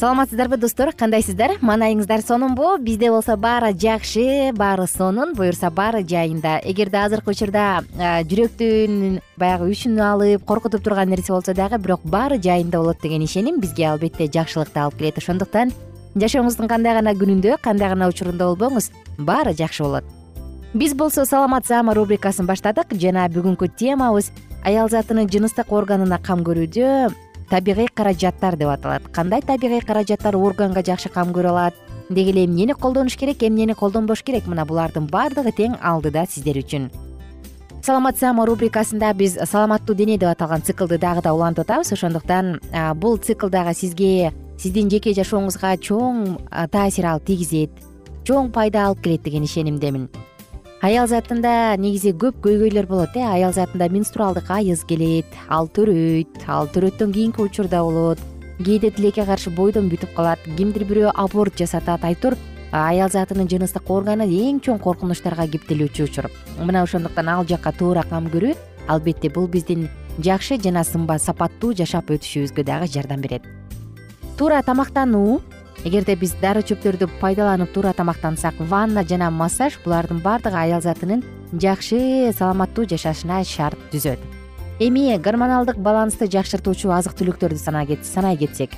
саламатсыздарбы достор? Кандайсыздар? Маанайыңыздар сонунбу бизде болсо баары жакшы баары сонун. Буюрса баары жайында. Эгерде азыркы учурда жүрөктүн баягы үчүн алып коркутуп турган нерсе болсо дагы бирок баары жайында болот деген ишеним бизге албетте жакшылыкты алып келет. Ошондуктан жашооңуздун кандай гана күнүндө кандай гана учурунда болбоңуз баары жакшы болот. Биз болсо саламат саама рубрикасын баштадык. Жана бүгүнкү темабыз аял затынын жыныстык органына кам көрүүдө табигый каражаттар деп аталат. Кандай табигый каражаттар органга жакшы кам көрө алат? Деги эле эмнени колдонуш керек эмнени колдонбош керек? Мына булардын баардыгы тең алдыда сиздер үчүн. Саламат саама рубрикасында биз саламаттуу дене деп аталган циклды дагы да улантып атабыз. Ошондуктан бул цикл дагы сизге сиздин жеке жашооңузга чоң таасир алып тийгизет чоң пайда алып келет деген ишенимдемин аял затында негизи көп көйгөйлөр болот э аял затында менструалдык айыз келет ал төрөйт ал төрөйттөн кийинки учурда болот. Кээде тилекке каршы бойдон бүтүп калат кимдир бирөө аборт жасатат айтор аял затынын жыныстык органы эң чоң коркунучтарга кептелүүчү учур. Мына ошондуктан ал жакка туура кам көрүү албетте бул биздин жакшы жана сымбат сапаттуу жашап өтүшүбүзгө дагы жардам берет. Туура тамактануу эгерде биз дары чөптөрдү пайдаланып туура тамактансак ванна жана массаж булардын баардыгы аял затынын жакшы саламаттуу жашашына шарт түзөт. Эми гормоналдык балансты жакшыртуучу азык түлүктөрдү санай кетсек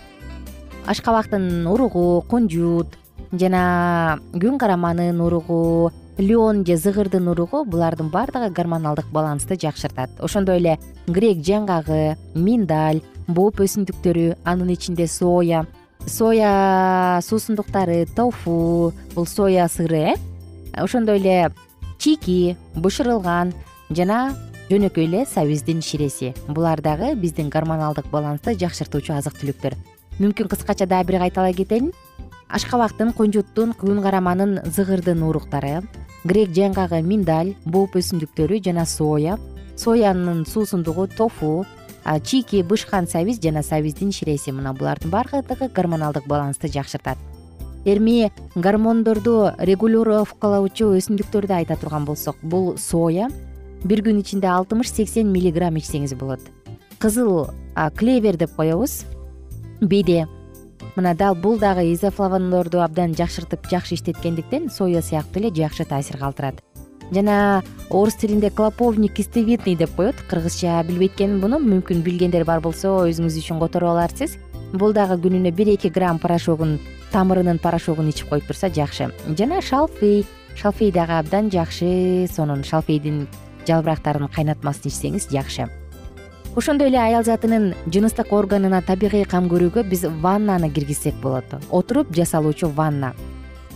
ашкабактын уругу кунжут жана күн караманын уругу лен же зыгырдын уругу булардын баардыгы гормоналдык балансты жакшыртат. Ошондой эле грек жаңгагы миндаль бооп өсүмдүктөрү анын ичинде соя соя суусундуктары тофу бул соя сыры э ошондой эле чики бышырылган жана жөнөкөй эле сабиздин ширеси. Булар дагы биздин гормоналдык балансты жакшыртуучу азык түлүктөр. Мүмкүн кыскача дагы бир кайталай кетейин. Ашкабактын кунжуттун күн караманын зыгырдын уруктары грек жаңгагы миндаль бооп өсүмдүктөрү жана соя соянын суусундугу тофу чийки бышкан сабиз жана сабиздин ширеси. Мына булардын баардыгы гормоналдык балансты жакшыртат. Эми гормондорду регулировкалоочу өсүмдүктөрдү айта турган болсок бул соя бир күн ичинде алтымыш сексен миллиграмм ичсеңиз болот. Кызыл клевер деп коебуз. Беде мына дал бул дагы изофлавондорду абдан жакшыртып жакшы иштеткендиктен соя сыяктуу эле жакшы таасир калтырат жана орус тилинде клоповник кистовидный деп коет кыргызча билбейт экенмин буну мүмкүн билгендер бар болсо өзүңүз үчүн которуп аларсыз. Бул дагы күнүнө бир эки грамм порошогун тамырынын порошогун ичип коюп турса жакшы. Жана шалфей шалфей дагы абдан жакшы сонун шалфейдин жалбырактарын кайнатмасын ичсеңиз жакшы. Ошондой эле аял затынын жыныстык органына табигый кам көрүүгө биз ваннаны киргизсек болот. Отуруп жасалуучу ванна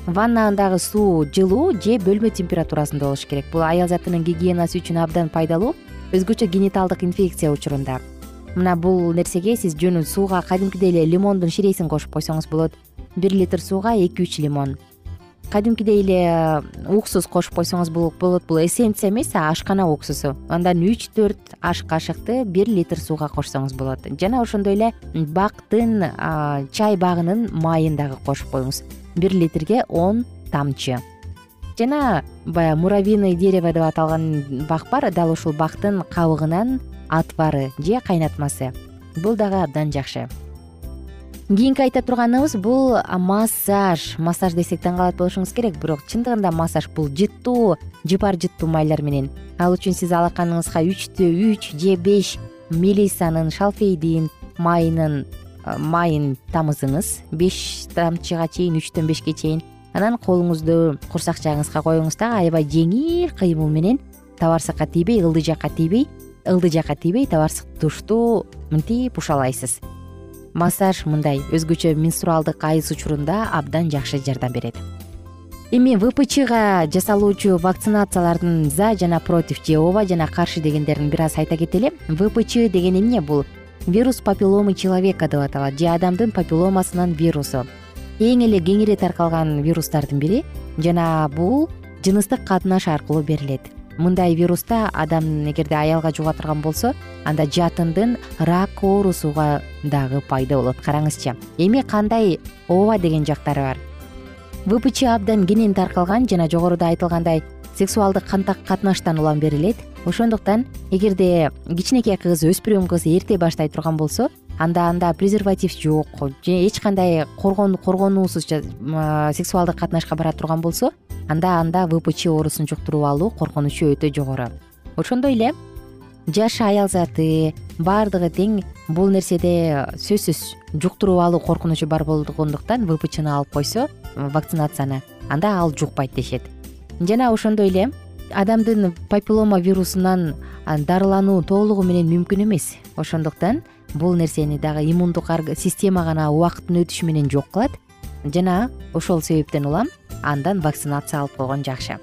ваннадагы суу жылуу же бөлмө температурасында болуш керек. Бул аял затынын гигиенасы үчүн абдан пайдалуу өзгөчө гениталдык инфекция учурунда. Мына бул нерсеге сиз жөн сууга кадимкидей эле лимондун ширесин кошуп койсоңуз болот. Бир литр сууга эки үч лимон кадимкидей эле уксус кошуп койсоңуз болот бул эссенция эмес ашкана уксусу. Андан үч төрт аш кашыкты бир литр сууга кошсоңуз болот. Жана ошондой эле бактын чай багынын майын дагы кошуп коюңуз. Бир литрге он тамчы. Жана баягы муравьиный дерево деп аталган бак бар. Дал ушул бактын кабыгынан отвары же кайнатмасы. Бул дагы абдан жакшы кийинки айта турганыбыз бул массаж. Массаж десек таң калат болушуңуз керек бирок чындыгында массаж бул жыттуу жыпар жыттуу майлар менен. Ал үчүн сиз алаканыңызга үчтө үч же беш мелисанын шалфейдин майынын майын тамызыңыз. Беш тамчыга чейин үчтөн бешке чейин. Анан колуңузду курсак жагыңызга коюңуз дагы аябай жеңил кыймыл менен табарсакка тийбей ылдый жакка тийбей ылдый жакка тийбей табарсак тушту мынтип ушалайсыз массаж мындай өзгөчө менструалдык айыз учурунда абдан жакшы жардам берет. Эми впчга жасалуучу вакцинациялардын за жана против же ооба жана каршы дегендерин бир аз айта кетели впч деген эмне? Бул вирус папилломы человека деп аталат же адамдын папилломасынын вирусу эң эле кеңири таркалган вирустардын бири жана бул жыныстык катнаш аркылуу берилет мындай вируста адам эгерде аялга жуга турган болсо анда жатындын рак оорусуга дагы пайда болот. Караңызчы эми кандай ооба деген жактары бар? Впч абдан кенен таркалган жана жогоруда айтылгандай сексуалдык кантак катнаштан улам берилет. Ошондуктан эгерде кичинекей кыз өспүрүм кыз эрте баштай турган болсо анда анда презерватив жок. Же эч кандай коргонуусуз сексуалдык катнашка бара турган болсо анда анда впч оорусун жуктуруп алуу коркунучу өтө жогору. Ошондой эле жаш аял заты баардыгы тең бул нерседе сөзсүз жуктуруп алуу коркунучу бар болгондуктан впчны алып койсо вакцинацияны анда ал жукпайт дешет. Жана ошондой эле адамдын папиллома вирусунан дарылануу толугу менен мүмкүн эмес. Ошондуктан бул нерсени дагы иммундук система гана убакыттын өтүшү менен жок кылат. Жана ошол себептен улам андан вакцинация алып койгон жакшы.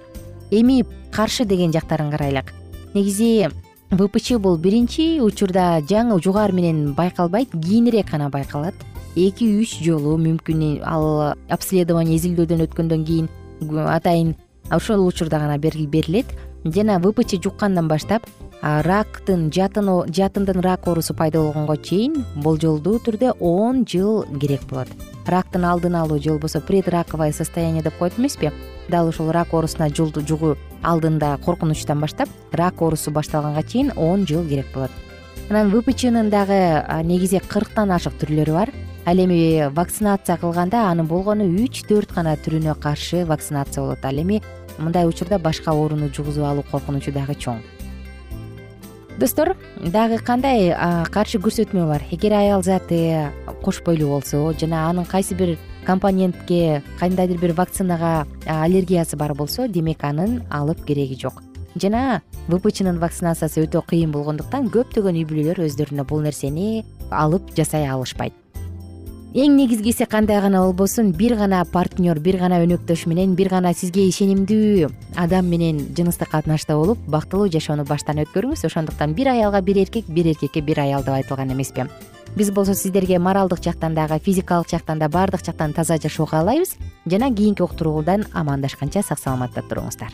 Эми каршы деген жактарын карайлык. Негизи впч бул биринчи учурда жаңы жугаар менен байкалбайт кийинирээк гана байкалат. Эки үч жолу мүмкүн ал обследование изилдөөдөн өткөндөн кийин атайын ошол учурда гана берилет жана впч жуккандан баштап рактын жатындын рак оорусу пайда болгонго чейин болжолдуу түрдө он жыл керек болот. Рактын алдын алуу же болбосо предраковое состояние деп коет эмеспи? Дал ушул рак оорусуна жугуу алдында коркунучтан баштап рак оорусу башталганга чейин он жыл керек болот. Анан впчнын дагы негизи кырктан ашык түрлөрү бар. Ал эми вакцинация кылганда анын болгону үч төрт гана түрүнө каршы вакцинация болот. Ал эми мындай учурда башка ооруну жугузуп алуу коркунучу дагы чоң. Достор дагы кандай каршы көрсөтмө бар? Эгер аял заты кош бойлуу болсо жана анын кайсы бир компонентке кандайдыр бир вакцинага аллергиясы бар болсо демек анын алып кереги жок. Жана впчнын вакцинациясы өтө кыйын болгондуктан көптөгөн үй бүлөлөр өздөрүнө бул нерсени алып жасай алышпайт эң негизгиси кандай гана болбосун? Бир гана партнер бир гана өнөктөш менен бир гана сизге ишенимдүү адам менен жыныстык катнашта болуп бактылуу жашоону баштан өткөрүңүз. Ошондуктан бир аялга бир эркек бир эркекке бир аял деп айтылган эмеспи. Биз болсо сиздерге моралдык жактан дагы физикалык жактан да баардык жактан таза жашоо каалайбыз жана кийинки уктуруудан амандашканча сак саламатта туруңуздар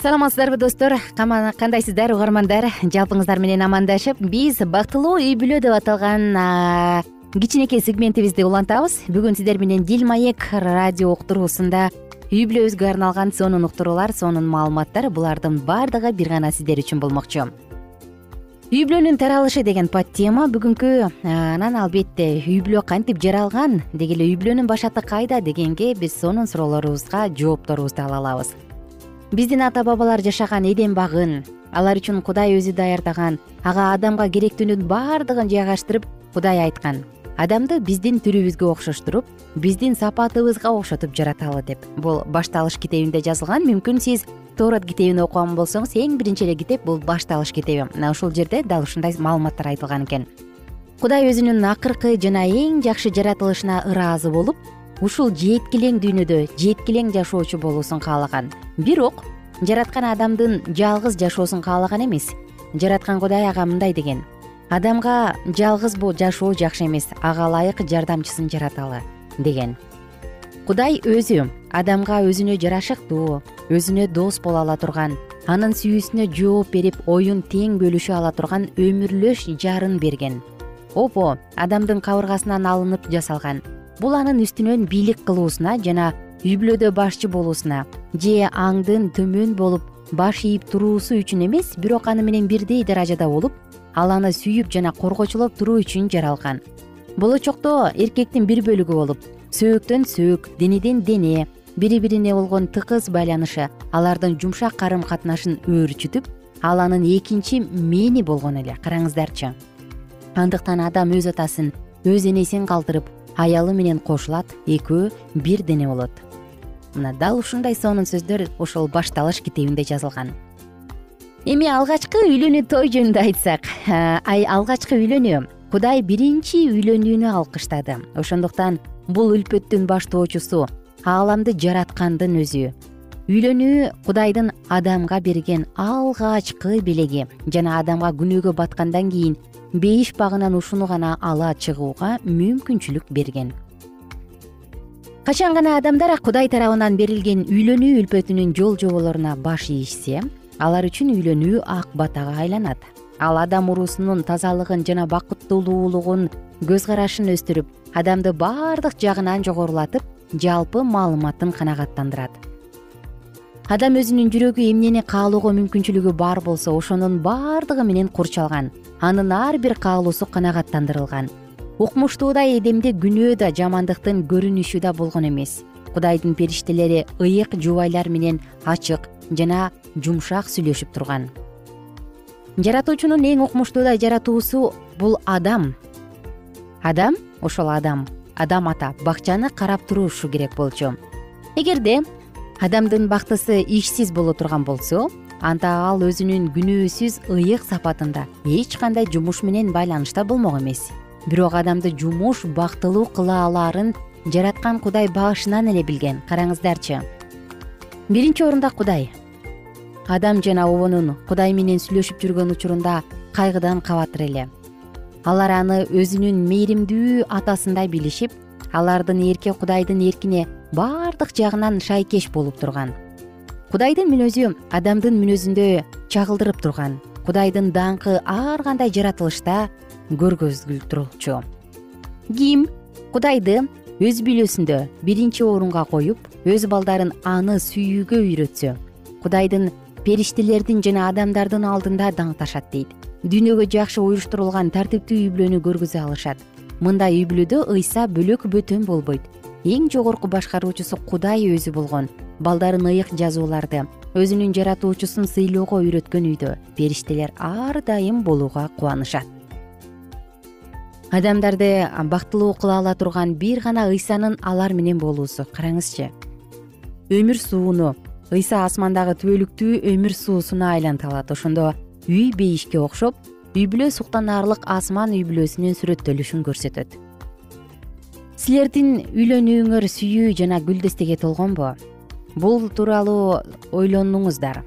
саламатсыздарбы достор? Кандайсыздар угармандар? Жалпыңыздар менен амандашып биз бактылуу үй бүлө деп аталган кичинекей сегментибизди улантабыз. Бүгүн сиздер менен дил маек радио уктуруусунда үй бүлөбүзгө арналган сонун уктуруулар сонун маалыматтар булардын баардыгы бир гана сиздер үчүн болмокчу. Үй бүлөнүн таралышы деген под тема бүгүнкү анан албетте үй бүлө кантип жаралган? Деги эле үй бүлөнүн башаты кайда? Дегенге биз сонун суроолорубузга жоопторубузду ала алабыз биздин ата бабалар жашаган эдем багын алар үчүн кудай өзү даярдаган ага адамга керектүүнүн баардыгын жайгаштырып кудай айткан. Адамды биздин түрүбүзгө окшоштуруп биздин сапатыбызга окшотуп жараталы деп. Бул башталыш китебинде жазылган мүмкүн сиз тоорот китебин окуган болсоңуз эң биринчи эле китеп бул башталыш китеби. Мына ушул жерде дал ушундай маалыматтар айтылган экен. Кудай өзүнүн акыркы жана эң жакшы жаратылышына ыраазы болуп ушул жеткилең дүйнөдө жеткилең жашоочу болуусун каалаган. Бирок жараткан адамдын жалгыз жашоосун каалаган эмес. Жараткан кудай ага мындай деген. Адамга жалгыз жашоо жакшы эмес ага ылайык жардамчысын жараталы деген. Кудай өзү адамга өзүнө жарашыктуу өзүнө дос боло ала турган анын сүйүүсүнө жооп берип оюн тең бөлүшө ала турган өмүрлөш жарын берген. Опо адамдын кабыргасынан алынып жасалган бул анын үстүнөн бийлик кылуусуна жана үй бүлөдө башчы болуусуна же аңдын төмөн болуп баш ийип туруусу үчүн эмес бирок аны менен бирдей даражада болуп ал аны сүйүп жана коргочулоп туруу үчүн жаралган. Болочокто эркектин бир бөлүгү болуп сөөктөн сөөк денеден дене бири бирине болгон тыкыз байланышы алардын жумшак карым катнашын өөрчүтүп ал анын экинчи мени болгон эле караңыздарчы. Андыктан адам өз атасын өз энесин калтырып аялы менен кошулат экөө бир дене болот. Мына дал ушундай сонун сөздөр ушул башталыш китебинде жазылган. Эми алгачкы үйлөнүү той жөнүндө айтсак алгачкы үйлөнүү кудай биринчи үйлөнүүнү алкыштады. Ошондуктан бул үлпөттүн баштоочусу ааламды жараткандын өзү. Үйлөнүү кудайдын адамга берген алгачкы белеги жана адамга күнөөгө баткандан кийин бейиш багынан ушуну гана ала чыгууга мүмкүнчүлүк берген. Качан гана адамдар кудай тарабынан берилген үйлөнүү үлпөтүнүн жол жоболоруна баш ийишсе алар үчүн үйлөнүү ак батага айланат. Ал адам уруусунун тазалыгын жана бакыттуулуулугун көз карашын өстүрүп адамды баардык жагынан жогорулатып жалпы маалыматын канагаттандырат адам өзүнүн жүрөгү эмнени каалоого мүмкүнчүлүгү бар болсо ошонун баардыгы менен курчалган анын ар бир каалоосу канагаттандырылган. Укмуштууда эдемде күнөө да жамандыктын көрүнүшү да болгон эмес. Кудайдын периштелери ыйык жубайлар менен ачык жана жумшак сүйлөшүп турган. Жаратуучунун эң укмуштуудай жаратуусу бул адам. Адам ошол адам. Адам ата. Бакчаны карап турушу керек болчу. Эгерде адамдын бактысы ишсиз боло турган болсо анда ал өзүнүн күнөөсүз ыйык сапатында эч кандай жумуш менен байланышта болмок эмес. Бирок адамды жумуш бактылуу кыла алаарын жараткан кудай башынан эле билген. Караңыздарчы. Биринчи орунда кудай. Адам жана обонун кудай менен сүйлөшүп жүргөн учурунда кайгыдан кабатыр эле. Алар аны өзүнүн мээримдүү атасындай билишип алардын эрке кудайдын эркине баардык жагынан шайкеш болуп турган. Кудайдын мүнөзү адамдын мүнөзүндө чагылдырып турган. Кудайдын даңкы ар кандай жаратылышта көргөзүлүп турчу ким? Кудайды өз бүлөсүндө биринчи орунга коюп өз балдарын аны сүйүүгө үйрөтсө кудайдын периштелердин жана адамдардын алдында даңкташат дейт. Дүйнөгө жакшы уюштурулган тартиптүү үй бүлөнү көргүзө алышат. Мындай үй бүлөдө ыйса бөлөк бөтөн болбойт эң жогорку башкаруучусу кудай өзү болгон. Балдарын ыйык жазууларды өзүнүн жаратуучусун сыйлоого үйрөткөн үйдө периштелер ар дайым болууга кубанышат. Адамдарды бактылуу кыла ала турган бир гана ыйсанын алар менен болуусу караңызчы. Өмүр сууну ыйса асмандагы түбөлүктүү өмүр суусуна айлантып алат. Ошондо үй бейишке окшоп үй бүлө суктанаарлык асман үй бүлөсүнүн сүрөттөлүшүн көрсөтөт силердин үйлөнүүңөр сүйүү жана гүлдестикке толгонбу бул тууралуу ойлонуңуздар.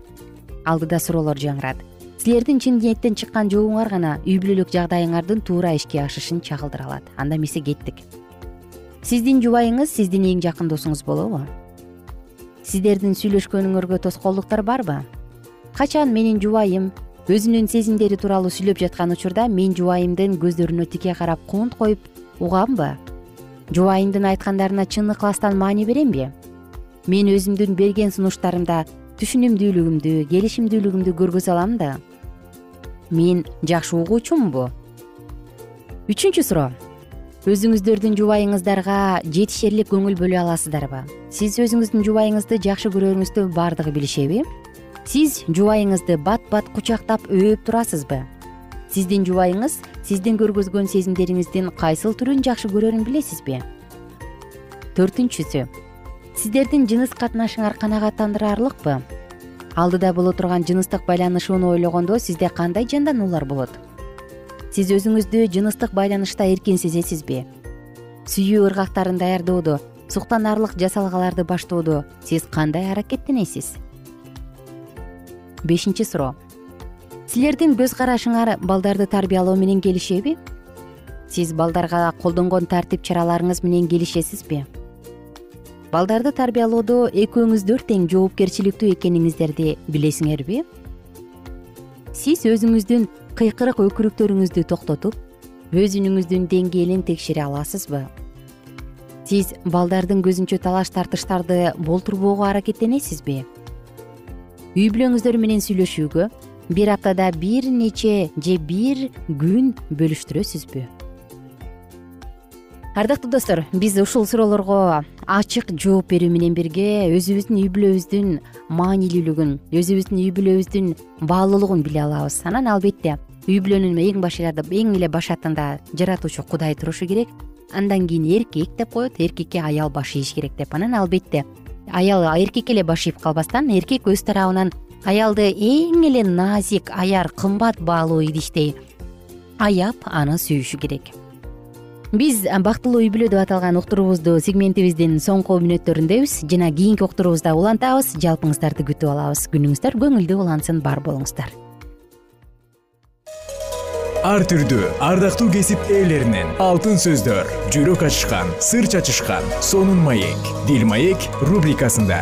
Алдыда суроолор жаңырат. Силердин чын ниеттен чыккан жообуңар гана үй бүлөлүк жагдайыңардын туура ишке ашышын чагылдыра алат. Анда эмесе кеттик. Сиздин жубайыңыз сиздин эң жакын досуңуз болобу. Сиздердин сүйлөшкөнүңөргө тоскоолдуктар барбы? Качан менин жубайым өзүнүн сезимдери тууралуу сүйлөп жаткан учурда мен жубайымдын көздөрүнө тике карап кунт коюп угамбы жубайымдын айткандарына чын ыкластан маани беремби мен өзүмдүн берген сунуштарымда түшүнүмдүүлүгүмдү келишимдүүлүгүмдү көргөзө алам да. Мен жакшы угуучумунбу үчүнчү суроо. Өзүңүздөрдүн жубайыңыздарга жетишерлик көңүл бөлө аласыздарбы сиз өзүңүздүн жубайыңызды жакшы көрөрүңүздү баардыгы билишеби сиз жубайыңызды бат бат кучактап өөп турасызбы сиздин жубайыңыз сиздин көргөзгөн сезимдериңиздин кайсыл түрүн жакшы көрөрүн билесизби төртүнчүсү. Сиздердин жыныс катнашыңар канагаттандыраарлыкпы алдыда боло турган жыныстык байланышууну ойлогондо сизде кандай жандануулар болот? Сиз өзүңүздү жыныстык байланышта эркин сезесизби сүйүү ыргактарын даярдоодо суктанаарлык жасалгаларды баштоодо сиз кандай аракеттенесиз? Бешинчи суроо. Силердин көз карашыңар балдарды тарбиялоо менен келишеби? Сиз балдарга колдонгон тартип чараларыңыз менен келишесизби балдарды тарбиялоодо экөөңүздөр тең жоопкерчиликтүү экениңиздерди билесиңерби сиз өзүңүздүн кыйкырык өкүрүктөрүңүздү токтотуп өз үнүңүздүн деңгээлин текшере аласызбы? Сиз балдардын көзүнчө талаш тартыштарды болтурбоого аракеттенесизби үй бүлөңүздөр менен сүйлөшүүгө бир аптада бир нече же бир күн бөлүштүрөсүзбү ардактуу достор биз ушул суроолорго ачык жооп берүү менен бирге өзүбүздүн үй бүлөбүздүн маанилүүлүгүн өзүбүздүн үй бүлөбүздүн баалуулугун биле алабыз. Анан албетте үй бүлөнүн эң эле башатында жаратуучу кудай турушу керек. Андан кийин эркек деп коет эркекке аял баш ийиш керек деп. Анан албетте аял эркекке эле баш ийип калбастан эркек өз тарабынан аялды эң эле назик аяр кымбат баалуу идиштей. Аяп аны сүйүшү керек биз бактылуу үй бүлө деп аталган уктуруубузду сегментибиздин соңку мүнөттөрүндөбүз жана кийинки уктуруубузда улантабыз жалпыңыздарды күтүп алабыз. Күнүңүздөр көңүлдүү улансын бар болуңуздар. Ар түрдүү ардактуу кесип ээлеринен алтын сөздөр жүрөк ачышкан сыр чачышкан сонун маек дил маек рубрикасында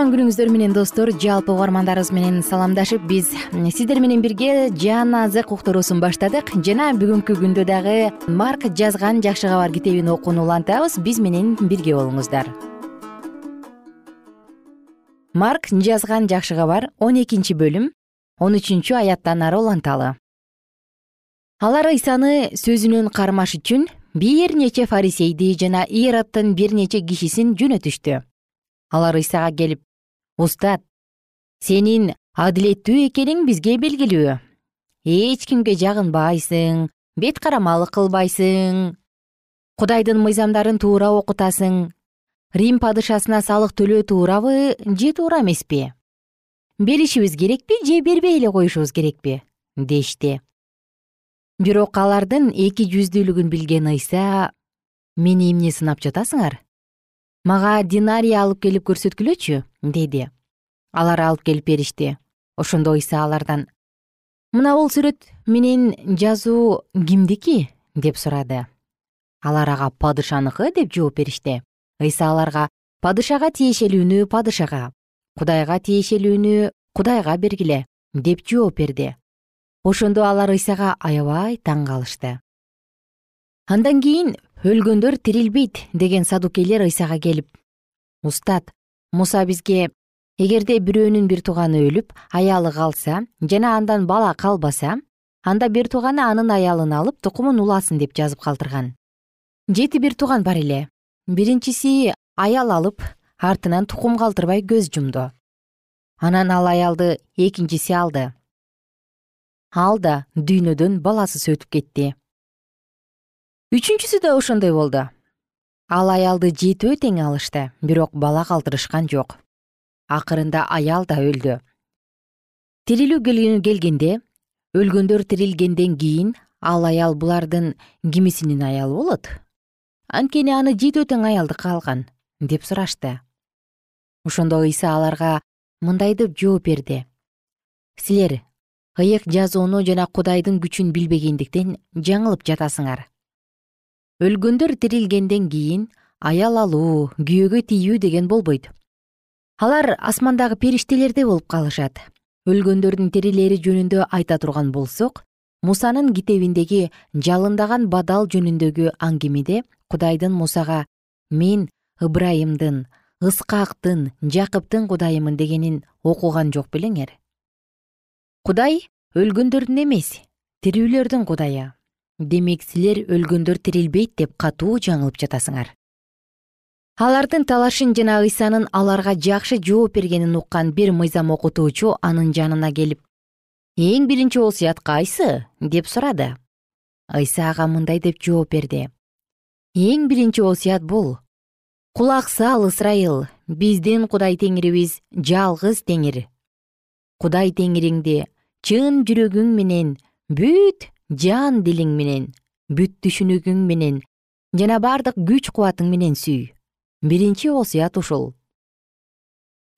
кутман күнүңүздөр менен достор жалпы угармандарыбыз менен саламдашып биз сиздер менен бирге жан азык уктуруусун баштадык. Жана бүгүнкү күндө дагы марк жазган жакшы кабар китебин окууну улантабыз. Биз менен бирге болуңуздар. Марк жазган жакшы кабар он экинчи бөлүм он үчүнчү аяттан ары уланталы. Алар ыйсаны сөзүнөн кармаш үчүн бир нече фарисейди жана ироддун бир нече кишисин жөнөтүштү. Алар ыйсага келип устат сенин адилеттүү экениң бизге белгилүү. Эч кимге жагынбайсың бет карамалык кылбайсың. Кудайдын мыйзамдарын туура окутасың. Рим падышасына салык төлөө туурабы же туура эмеспи? Беришибиз керекпи же бербей эле коюшубуз керекпи? Дешти бирок алардын эки жүздүүлүгүн билген ыйса мени эмне сынап жатасыңар мага динарий алып келип көрсөткүлөчү? деди. Алар алып келип беришти. Ошондо ыйса алардан. Мына бул сүрөт менен жазуу кимдики? деп сурады. Алар ага падышаныкы деп жооп беришти. Ыйса аларга падышага тиешелүүнү падышага кудайга тиешелүүнү кудайга бергиле деп жооп берди. Ошондо алар ыйсага аябай таң калышты. Андан кийин өлгөндөр тирилбейт деген садукейлер ыйсага келип устат муса бизге эгерде бирөөнүн бир тууганы өлүп аялы калса жана андан бала калбаса анда бир тууганы анын аялын алып тукумун уласын деп жазып калтырган. Жети бир тууган бар эле. Биринчиси аял алып артынан тукум калтырбай көз жумду анан ал аялды экинчиси алды. Ал да дүйнөдөн баласыз өтүп кетти үчүнчүсү да ошондой болду. Ал аялды жетөө тең алышты бирок бала калтырышкан жок. Акырында аял да өлдү. Тирилүү келгенде өлгөндөр тирилгенден кийин ал аял булардын кимисинин аялы болот. Анткени аны жетөө тең аялдыкы алган деп сурашты. Ошондо ыйса аларга мындай деп жооп берди. Силер ыйык жазууну жана кудайдын күчүн билбегендиктен жаңылып жатасыңар өлгөндөр тирилгенден кийин аял алуу күйөөгө тийүү деген болбойт. Алар асмандагы периштелердей болуп калышат. Өлгөндөрдүн тирилери жөнүндө айта турган болсок мусанын китебиндеги жалындаган бадал жөнүндөгү аңгемеде кудайдын мусага мен ыбрайымдын ыскактын жакыптын кудайымын дегенин окуган жок белеңер кудай өлгөндөрдүн эмес тирүүлөрдүн кудайы демек силер өлгөндөр тирилбейт деп катуу жаңылып жатасыңар. Алардын талашын жана ыйсанын аларга жакшы жооп бергенин уккан бир мыйзам окутуучу анын жанына келип эң биринчи осуят кайсы деп сурады. Ыйса ага мындай деп жооп берди. Эң биринчи осуят бул. Кулак сал ысрайыл биздин кудай теңирибиз жалгыз теңир. Кудай теңириңди чын жүрөгүң менен бүт жан дилиң менен бүт түшүнүгүң менен жана бардык күч кубатың менен сүй. Биринчи осуят ушул.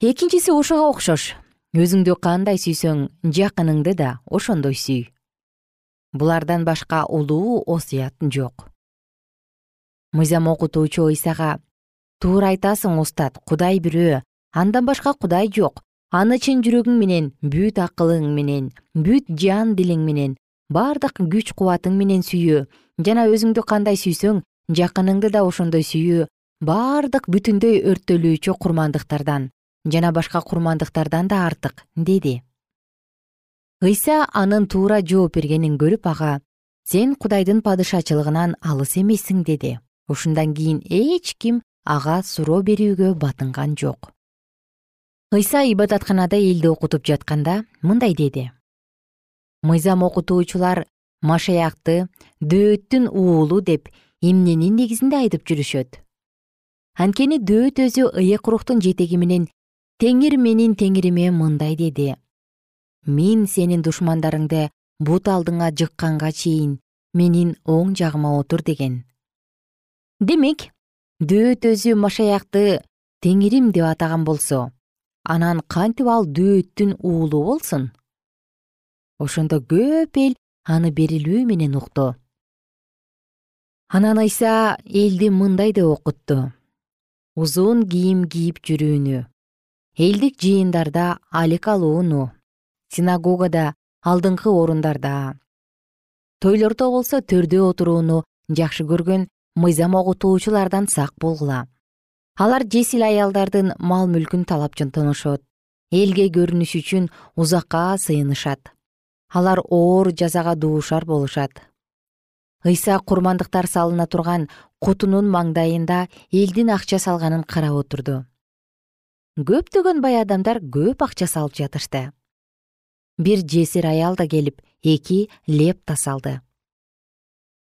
Экинчиси ошого окшош. Өзүңдү кандай сүйсөң жакыныңды да ошондой сүй. Булардан башка улуу осуят жок. Мыйзам окутуучу ыйсага туура айтасың устат кудай бирөө андан башка кудай жок. Аны чын жүрөгүң менен бүт акылың менен бүт жан дилиң менен бардык күч кубатың менен сүйүү. Жана өзүңдү кандай сүйсөң жакыныңды да ошондой сүйүү. Бардык бүтүндөй өрттөлүүчү курмандыктардан жана башка курмандыктардан да артык деди. Ыйса анын туура жооп бергенин көрүп ага сен кудайдын падышачылыгынан алыс эмессиң деди. Ушундан кийин эч ким ага суроо берүүгө батынган жок. Ыйса ибадатканада элди окутуп жатканда мындай деди мыйзам окутуучулар машаякты дөөттүн уулу деп эмненин негизинде айтып жүрүшөт. Анткени дөөт өзү ыйык рухтун жетеги менен теңир менин теңириме мындай деди. Мен сенин душмандарыңды бут алдыңа жыкканга чейин менин оң жагыма отур деген. Демек дөөт өзү машаякты теңирим деп атаган болсо анан кантип ал дөөттүн уулу болсун ошондо көп эл аны берилүү менен укту. Анан ыйса элди мындай деп окутту узун кийим кийип жүрүүнү. Элдик жыйындарда алек алууну синагогада алдыңкы орундарда. Тойлордо болсо төрдө отурууну жакшы көргөн мыйзам окутуучулардан сак болгула. Алар жесил аялдардын мал мүлкүн талап жонтонушот элге көрүнүш үчүн узакка сыйынышат алар оор жазага дуушар болушат. Ыйса курмандыктар салына турган кутунун маңдайында элдин акча салганын карап отурду. Көптөгөн бай адамдар көп акча салып жатышты. Бир жесир аял да келип эки лепта салды.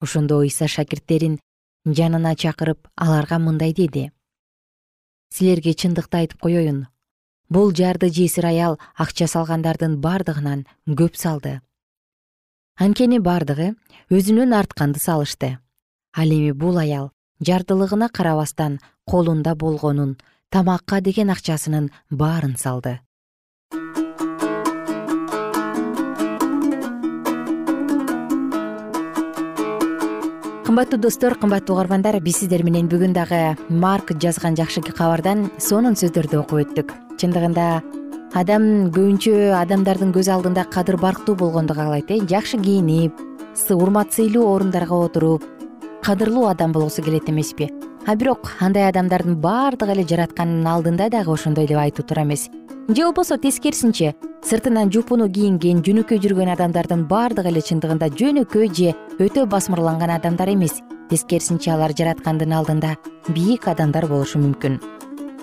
Ошондо ыйса шакирттерин жанына чакырып аларга мындай деди. Силерге чындыкты айтып коеюн бул жарды жесир аял акча салгандардын бардыгынан көп салды. Анткени бардыгы өзүнөн артканды салышты. Ал эми бул аял жардылыгына карабастан колунда болгонун тамакка деген акчасынын баарын салды. Кымбаттуу достор кымбаттуу угармандар биз сиздер менен бүгүн дагы марк жазган жакшы кабардан сонун сөздөрдү окуп өттүк чындыгында адам көбүнчө адамдардын көз алдында кадыр барктуу болгонду каалайт э. Жакшы кийинип урмат сыйлуу орундарга отуруп кадырлуу адам болгусу келет эмеспи. А бирок андай адамдардын баардыгы эле жараткандын алдында дагы ошондой деп айтуу туура эмес. Же болбосо тескерисинче сыртынан жупуну кийинген жөнөкөй жүргөн адамдардын баардыгы эле чындыгында жөнөкөй же өтө басмырланган адамдар эмес. Тескерисинче алар жараткандын алдында бийик адамдар болушу мүмкүн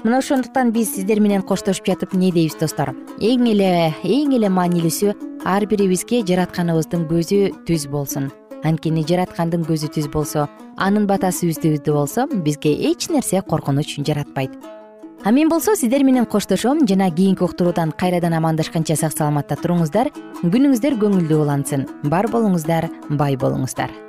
мына ошондуктан биз сиздер менен коштошуп жатып эмне дейбиз достор? Эң эле эң эле маанилүүсү ар бирибизге жаратканыбыздын көзү түз болсун. Анткени жараткандын көзү түз болсо анын батасы үздү болсо бизге эч нерсе коркунуч жаратпайт. А мен болсо сиздер менен коштошом жана кийинки уктуруудан кайрадан амандашканча сак саламатта туруңуздар. Күнүңүздөр көңүлдүү улансын. Бар болуңуздар бай болуңуздар